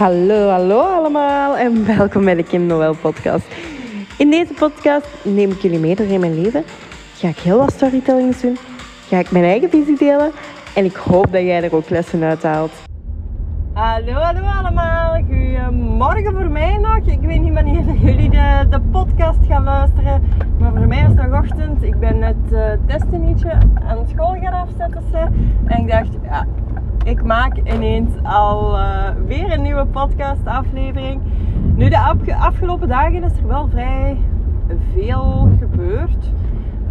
Hallo, hallo allemaal en welkom bij de Kim Noël podcast. In deze podcast neem ik jullie mee door in mijn leven. Ga ik heel wat storytellings doen. Ga ik mijn eigen visie delen. En ik hoop dat jij er ook lessen uit haalt. Hallo, hallo allemaal. Goedemorgen voor mij nog. Ik weet niet wanneer jullie de, de podcast gaan luisteren. Maar voor mij is het nog ochtend. Ik ben net uh, Destiny'tje aan school gaan afzetten. En ik dacht, ja, ik maak ineens al uh, weer een nieuwe podcast aflevering. Nu, de afgelopen dagen is er wel vrij veel gebeurd.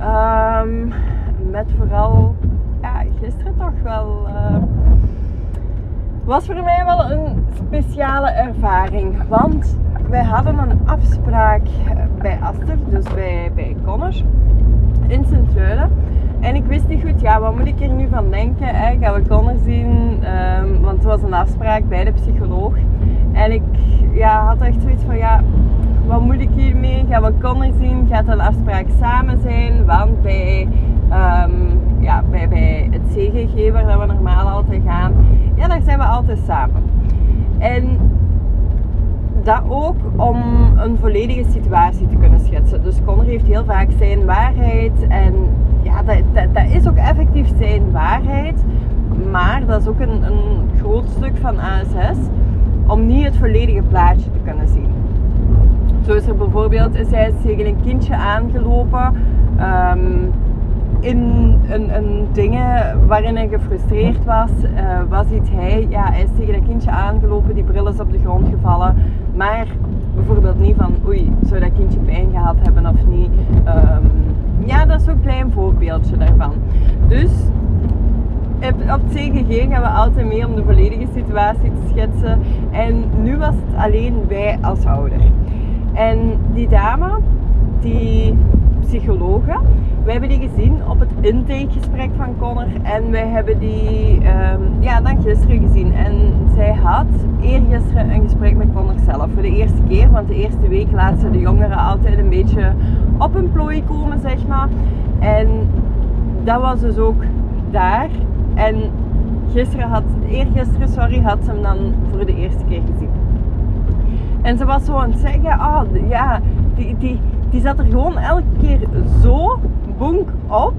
Um, met vooral, ja, gisteren toch wel... Uh, was voor mij wel een speciale ervaring. Want wij hadden een afspraak bij Aster, dus bij, bij Connor, in Sint-Truiden. En ik wist niet goed, ja, wat moet ik er nu van denken? Hè? Gaan we een afspraak bij de psycholoog. En ik ja, had echt zoiets van, ja, wat moet ik hiermee? Gaan we Connor zien? Gaat een afspraak samen zijn? Want bij, um, ja, bij, bij het CGG, waar we normaal altijd gaan, ja, daar zijn we altijd samen. En dat ook om een volledige situatie te kunnen schetsen. Dus Connor heeft heel vaak zijn waarheid en ja, dat, dat, is ook effectief zijn waarheid. Maar dat is ook een, een groot stuk ASS om niet het volledige plaatje te kunnen zien. Zo is er bijvoorbeeld, is hij tegen een kindje aangelopen um, in een, een dingen waarin hij gefrustreerd was. Uh, wat ziet hij? Ja, hij is tegen een kindje aangelopen, die bril is op de grond gevallen. Maar bijvoorbeeld niet van, oei, zou dat kindje pijn gehad hebben of niet. Um, ja, dat is zo'n klein voorbeeldje op het CGG gaan we altijd mee om de volledige situatie te schetsen. En nu was het alleen wij als ouder. En die dame, die psychologe, wij hebben die gezien op het intakegesprek van Connor. En wij hebben die um, ja, dan gisteren gezien. En zij had eergisteren een gesprek met Connor zelf. Voor de eerste keer. Want de eerste week laat ze de jongeren altijd een beetje op hun plooi komen, zeg maar. En dat was dus ook daar. En gisteren had, eergisteren, sorry, had ze hem dan voor de eerste keer gezien. En ze was zo aan het zeggen, ah, ja, die, die, die zat er gewoon elke keer zo bonk op.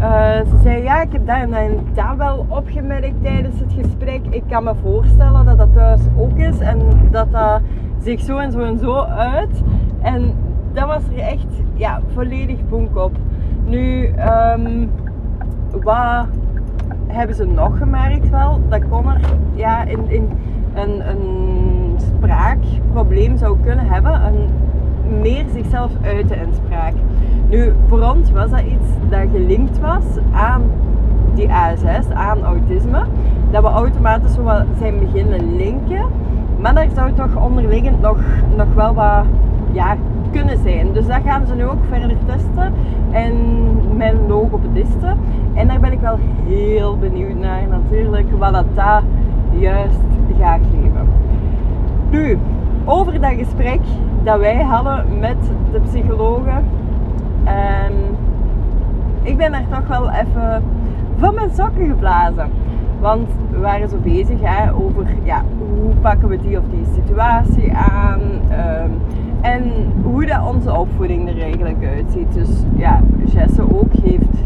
Uh, ze zei, ja, ik heb dat en dat wel opgemerkt tijdens het gesprek. Ik kan me voorstellen dat dat thuis ook is en dat dat zich zo en zo en zo uit. En dat was er echt ja, volledig bonk op. Nu, um, wat hebben ze nog gemerkt wel? Dat Connor ja, in, in een, een spraakprobleem zou kunnen hebben. Een, meer zichzelf uiten in spraak. Nu, voor ons was dat iets dat gelinkt was aan die ASS, aan autisme. Dat we automatisch zo zijn beginnen linken. Maar daar zou toch onderliggend nog, nog wel wat ja, kunnen zijn. Dus dat gaan ze nu ook verder testen. En mijn logopedisten. En daar ben ik wel heel benieuwd naar natuurlijk. Wat dat daar juist gaat geven. Nu, over dat gesprek dat wij hadden met de psychologen. En ik ben daar toch wel even van mijn sokken geblazen. Want we waren zo bezig hè, over ja, hoe pakken we die of die situatie aan. Um, opvoeding er eigenlijk uitziet. Dus ja, Jesse ook heeft,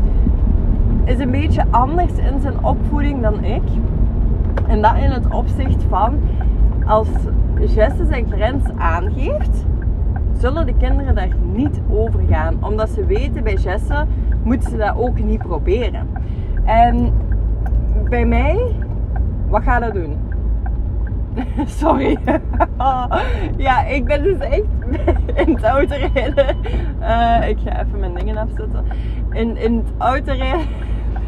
is een beetje anders in zijn opvoeding dan ik. En dat in het opzicht van, als Jesse zijn grens aangeeft, zullen de kinderen daar niet over gaan. Omdat ze weten, bij Jesse moeten ze dat ook niet proberen. En bij mij, wat gaat dat doen? Sorry. ja, ik ben dus echt in het autorijden. Uh, ik ga even mijn dingen afzetten. In, in het autorijden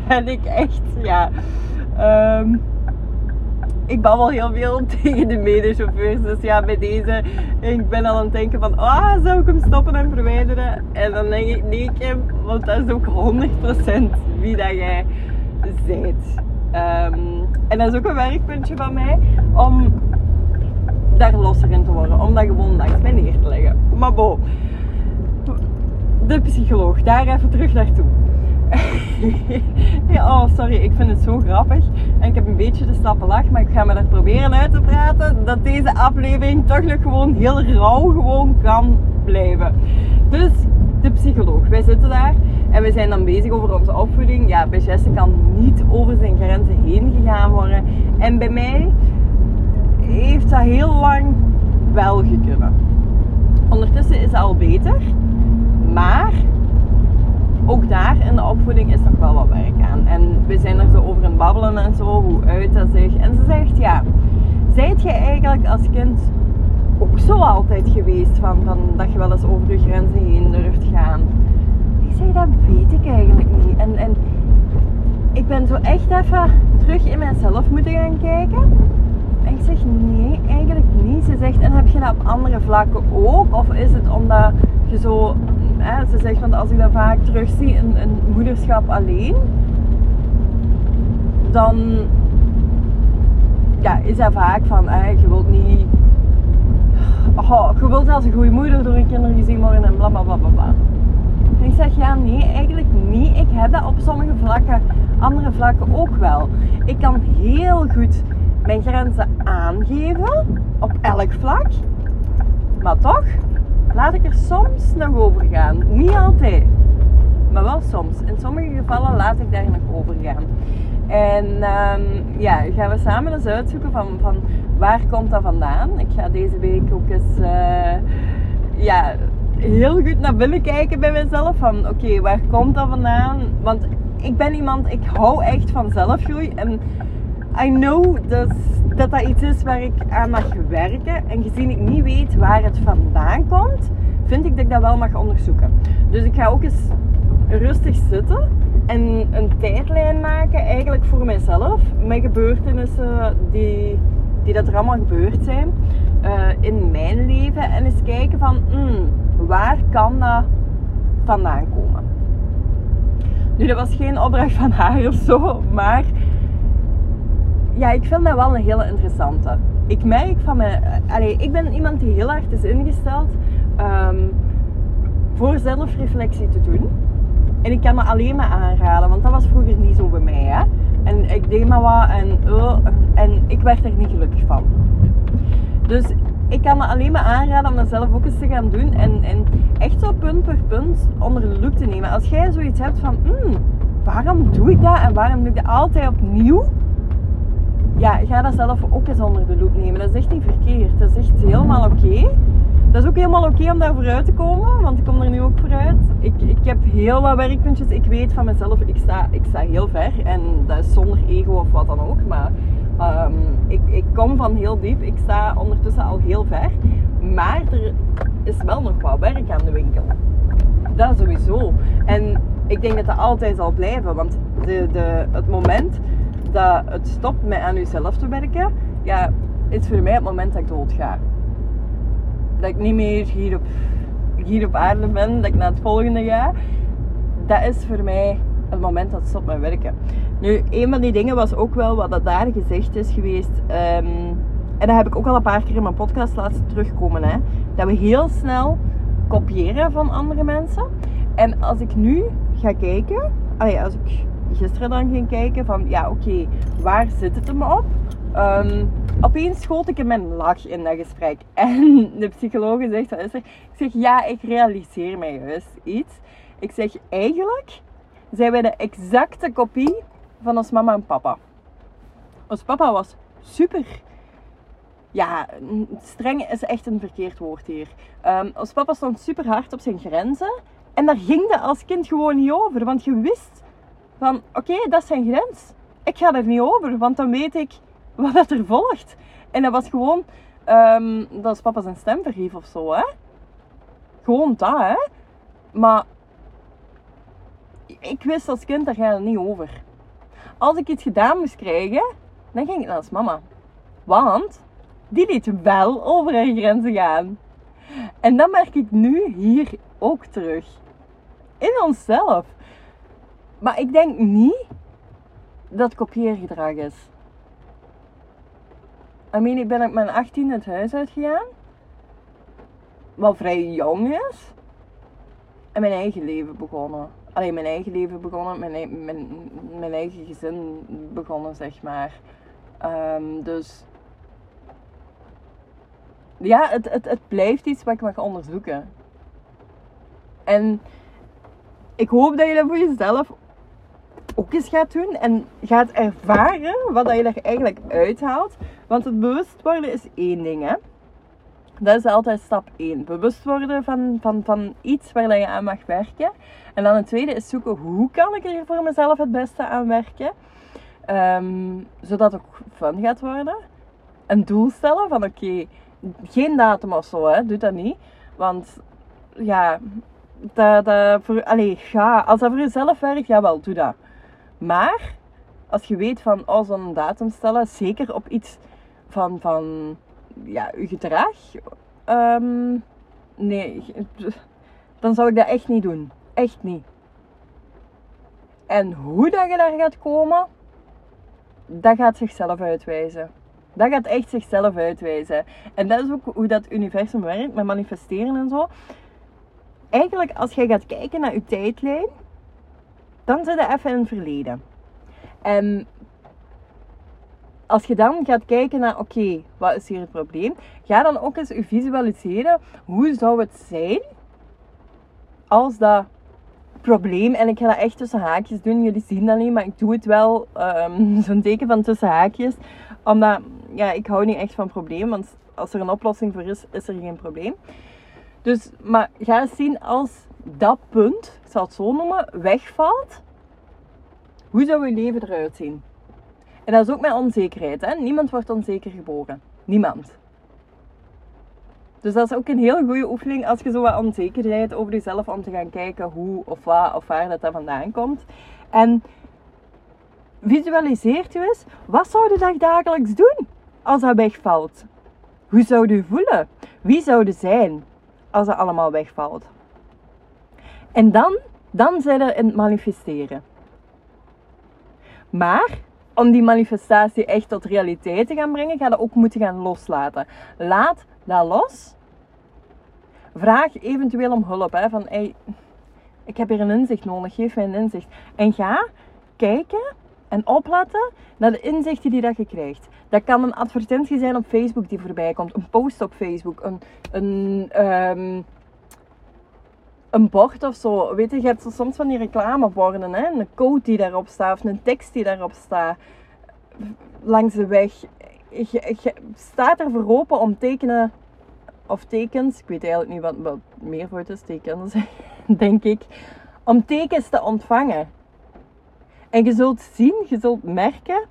ben ik echt, ja. Um, ik babbel heel veel tegen de medechauffeurs. Dus ja, bij deze, ik ben al aan het denken van, ah, zou ik hem stoppen en verwijderen? En dan denk ik, nee Kim, want dat is ook 100% wie dat jij bent. Um, en dat is ook een werkpuntje van mij om daar losser in te worden. Om dat gewoon langs mij neer te leggen. Maar bo, de psycholoog, daar even terug naartoe. ja, oh, sorry, ik vind het zo grappig. En ik heb een beetje de stappen lach, maar ik ga me er proberen uit te praten. Dat deze aflevering toch nog gewoon heel rauw gewoon kan blijven. Dus de psycholoog, wij zitten daar en we zijn dan bezig over onze opvoeding. Ja, bij Jesse kan niet over zijn grenzen heen gegaan worden. En bij mij dat heel lang wel gekund. Ondertussen is het al beter. Maar ook daar in de opvoeding is nog wel wat werk aan. En we zijn er zo over aan babbelen en zo, hoe uit dat zich. En ze zegt, ja, zijt je eigenlijk als kind ook zo altijd geweest van, van dat je wel eens over je grenzen heen durft gaan? Ik zeg, dat weet ik eigenlijk niet. En, en ik ben zo echt even terug in mijzelf moeten gaan kijken. En ik zeg, nee, eigenlijk niet. Ze zegt, en heb je dat op andere vlakken ook? Of is het omdat je zo hè, ze zegt, want als ik dat vaak terugzie in, in moederschap alleen, dan ja, is dat vaak van, hè, je wilt niet, oh, je wilt als een goede moeder door je kinderen gezien worden en bla bla bla bla. En ik zeg, ja nee, eigenlijk niet. Ik heb dat op sommige vlakken, andere vlakken ook wel. Ik kan heel goed mijn grenzen aangeven, op elk vlak. Maar toch laat ik er soms nog over gaan. Niet altijd, maar wel soms. In sommige gevallen laat ik daar nog over gaan. En um, ja, gaan we samen eens uitzoeken van, van waar komt dat vandaan. Ik ga deze week ook eens uh, ja, heel goed naar binnen kijken bij mezelf. Van oké, waar komt dat vandaan? Want ik ben iemand, ik hou echt van zelfgroei. En I know dat, dat iets is waar ik aan mag werken. En gezien ik niet weet waar het vandaan komt, vind ik dat ik dat wel mag onderzoeken. Dus ik ga ook eens rustig zitten en een tijdlijn maken eigenlijk voor mezelf. Met gebeurtenissen die, die dat er allemaal gebeurd zijn uh, in mijn leven. En eens kijken van, hmm, waar kan dat vandaan komen? Nu, dat was geen opdracht van haar of zo, maar ja, ik vind dat wel een hele interessante. Ik merk van mij, allee, ik ben iemand die heel hard is ingesteld um, voor zelfreflectie te doen. En ik kan me alleen maar aanraden, want dat was vroeger niet zo bij mij. Hè? En ik deed maar wat en, uh, en ik werd er niet gelukkig van. Dus ik kan me alleen maar aanraden om dat zelf ook eens te gaan doen. En, en echt zo punt per punt onder de loep te nemen. Als jij zoiets hebt van, mm, waarom doe ik dat en waarom doe ik dat altijd opnieuw? Ja, ga dat zelf ook eens onder de loep nemen. Dat is echt niet verkeerd. Dat is echt helemaal oké. Dat is ook helemaal oké om daar vooruit te komen, want ik kom er nu ook vooruit. Ik, ik heb heel wat werkpuntjes. Ik weet van mezelf, ik sta, ik sta heel ver. En dat is zonder ego of wat dan ook. Maar um, ik, ik kom van heel diep. Ik sta ondertussen al heel ver. Maar er is wel nog wat werk aan de winkel. Dat sowieso. En ik denk dat dat altijd zal blijven. Want de, de, het moment dat het stopt met aan jezelf te werken, ja, is voor mij het moment dat ik dood ga. Dat ik niet meer hier op, hier op aarde ben, dat ik naar het volgende ga. Dat is voor mij het moment dat het stopt met werken. Nu, een van die dingen was ook wel wat dat daar gezegd is geweest. Um, en dat heb ik ook al een paar keer in mijn podcast laten terugkomen. Hè, dat we heel snel kopiëren van andere mensen. En als ik nu ga kijken, als ik gisteren dan ging kijken van, ja oké, waar zit het hem op? Um, opeens schoot ik in mijn lach in dat gesprek. En de psycholoog zegt, wat is er? Ik zeg, ja, ik realiseer mij juist iets. Ik zeg, eigenlijk zijn wij de exacte kopie van ons mama en papa. Ons papa was super ja, streng is echt een verkeerd woord hier. Um, ons papa stond super hard op zijn grenzen. En daar ging dat als kind gewoon niet over. Want je wist van oké, dat is zijn grens. Ik ga er niet over, want dan weet ik wat dat er volgt. En dat was gewoon um, dat is papa zijn stem verhief of zo, hè. Gewoon dat, hè. Maar ik wist als kind, daar gaat het niet over. Als ik iets gedaan moest krijgen, dan ging ik naar mama. Want die liet wel over haar grenzen gaan. En dat merk ik nu hier ook terug. In onszelf. Maar ik denk niet dat kopieergedrag is. I mean, ik ben op mijn 18 het huis uitgegaan. Wat vrij jong is. En mijn eigen leven begonnen. alleen mijn eigen leven begonnen, mijn, mijn, mijn eigen gezin begonnen, zeg maar. Ehm, dus ja, het, het, het blijft iets wat ik mag onderzoeken. En ik hoop dat je dat voor jezelf ook eens gaat doen en gaat ervaren wat je er eigenlijk uithaalt. Want het bewust worden is één ding, hè. Dat is altijd stap 1. Bewust worden van, van, van iets waar je aan mag werken. En dan het tweede is zoeken hoe kan ik er voor mezelf het beste aan werken. Ehm, zodat het ook fun gaat worden. Een doel stellen van oké, geen datum of zo, hè. doe dat niet. Want ja, dat, dat allee, ja, als dat voor jezelf werkt, ja wel, doe dat. Maar als je weet van, oh, zo'n datum stellen, zeker op iets van, van ja, je gedrag, ehm, nee, dan zou ik dat echt niet doen. Echt niet. En hoe dat je daar gaat komen, dat gaat zichzelf uitwijzen. Dat gaat echt zichzelf uitwijzen. En dat is ook hoe dat universum werkt met manifesteren en zo. Eigenlijk, als je gaat kijken naar je tijdlijn, dan zit je even in het verleden. En als je dan gaat kijken naar, oké, wat is hier het probleem? Ga dan ook eens visualiseren, hoe zou het zijn als dat probleem, en ik ga dat echt tussen haakjes doen, jullie zien dat niet, maar ik doe het wel, ehm, zo'n teken van tussen haakjes, omdat, ja, ik hou niet echt van problemen, want als er een oplossing voor is, is er geen probleem. Dus, maar ga eens zien als dat punt, ik zal het zo noemen, wegvalt, hoe zou je leven eruit zien? En dat is ook met onzekerheid. Hè? Niemand wordt onzeker geboren. Niemand. Dus dat is ook een heel goede oefening als je zo wat onzekerheid over jezelf om te gaan kijken hoe of wat of waar dat, dat vandaan komt. En visualiseert u eens, wat zou je dag dagelijks doen als dat wegvalt? Hoe zou je voelen? Wie zou je zijn als dat allemaal wegvalt? En dan, dan zijn er in het manifesteren. Maar om die manifestatie echt tot realiteit te gaan brengen, ga je ook moeten gaan loslaten. Laat dat los. Vraag eventueel om hulp. Hè, van, ik heb hier een inzicht nodig, geef mij een inzicht. En ga kijken en opletten naar de inzichten die dat je krijgt. Dat kan een advertentie zijn op Facebook die voorbij komt, een post op Facebook, een, een, ehm, een bord of zo. Weet je, je hebt zo soms van die reclameborden, hè? een code die daarop staat of een tekst die daarop staat langs de weg. Je, staat er voor open om tekenen of tekens, ik weet eigenlijk niet wat, wat meer voor het is, tekens, denk ik, om tekens te ontvangen. En je zult zien, je zult merken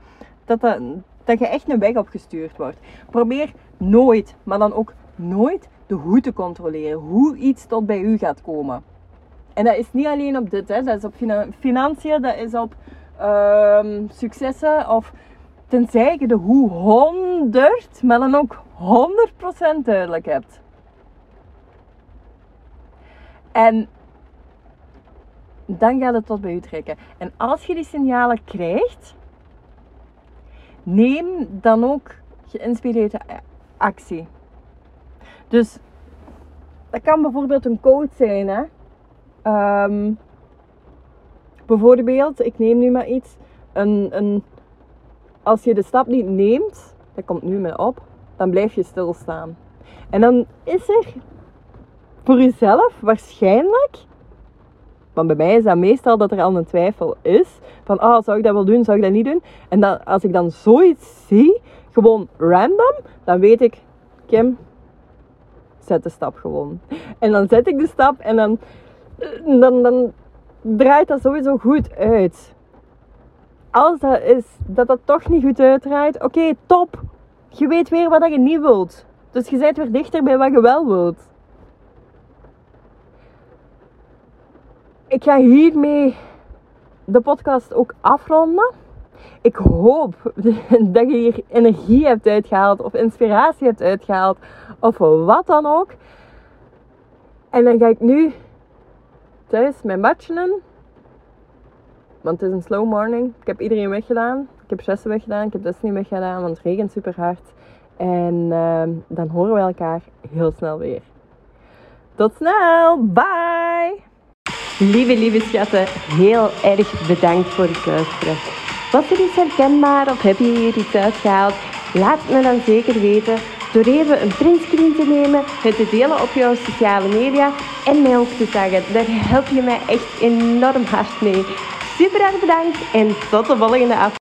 dat, dat, dat je echt een weg opgestuurd wordt. Probeer nooit, maar dan ook nooit de hoe te controleren. Hoe iets tot bij u gaat komen. En dat is niet alleen op dit, hè. dat is op fina financiën, dat is op ehm, successen of tenzij je de hoe 100, maar dan ook 100% duidelijk hebt. En dan gaat het tot bij u trekken. En als je die signalen krijgt, neem dan ook geïnspireerde actie. Dus dat kan bijvoorbeeld een code zijn. Hè? Um, bijvoorbeeld, ik neem nu maar iets. Een, een, als je de stap niet neemt, dat komt nu mee op, dan blijf je stilstaan. En dan is er voor jezelf waarschijnlijk, want bij mij is dat meestal dat er al een twijfel is, van oh, zou ik dat wel doen, zou ik dat niet doen? En dan, als ik dan zoiets zie, gewoon random, dan weet ik, Kim, zet de stap gewoon. En dan zet ik de stap en dan, dan, dan draait dat sowieso goed uit. Als dat is dat dat toch niet goed uitdraait, oké, top. Je weet weer wat je niet wilt. Dus je bent weer dichter bij wat je wel wilt. Ik ga hiermee de podcast ook afronden. Ik hoop dat je hier energie hebt uitgehaald of inspiratie hebt uitgehaald of wat dan ook. En dan ga ik nu thuis mijn badje Want het is een slow morning. Ik heb iedereen weggedaan. Ik heb Jesse weggedaan. Ik heb Destiny weggedaan, want het regent super hard. En uh, dan horen we elkaar heel snel weer. Tot snel. Bye. Lieve, lieve schatten, heel erg bedankt voor het luisteren. Was er iets herkenbaar of heb je hier iets uitgehaald? Laat me dan zeker weten door even een printscreen te nemen, het te delen op jouw sociale media en mij ook te taggen. Daar help je mij echt enorm hard mee. Super erg bedankt en tot de volgende aflevering.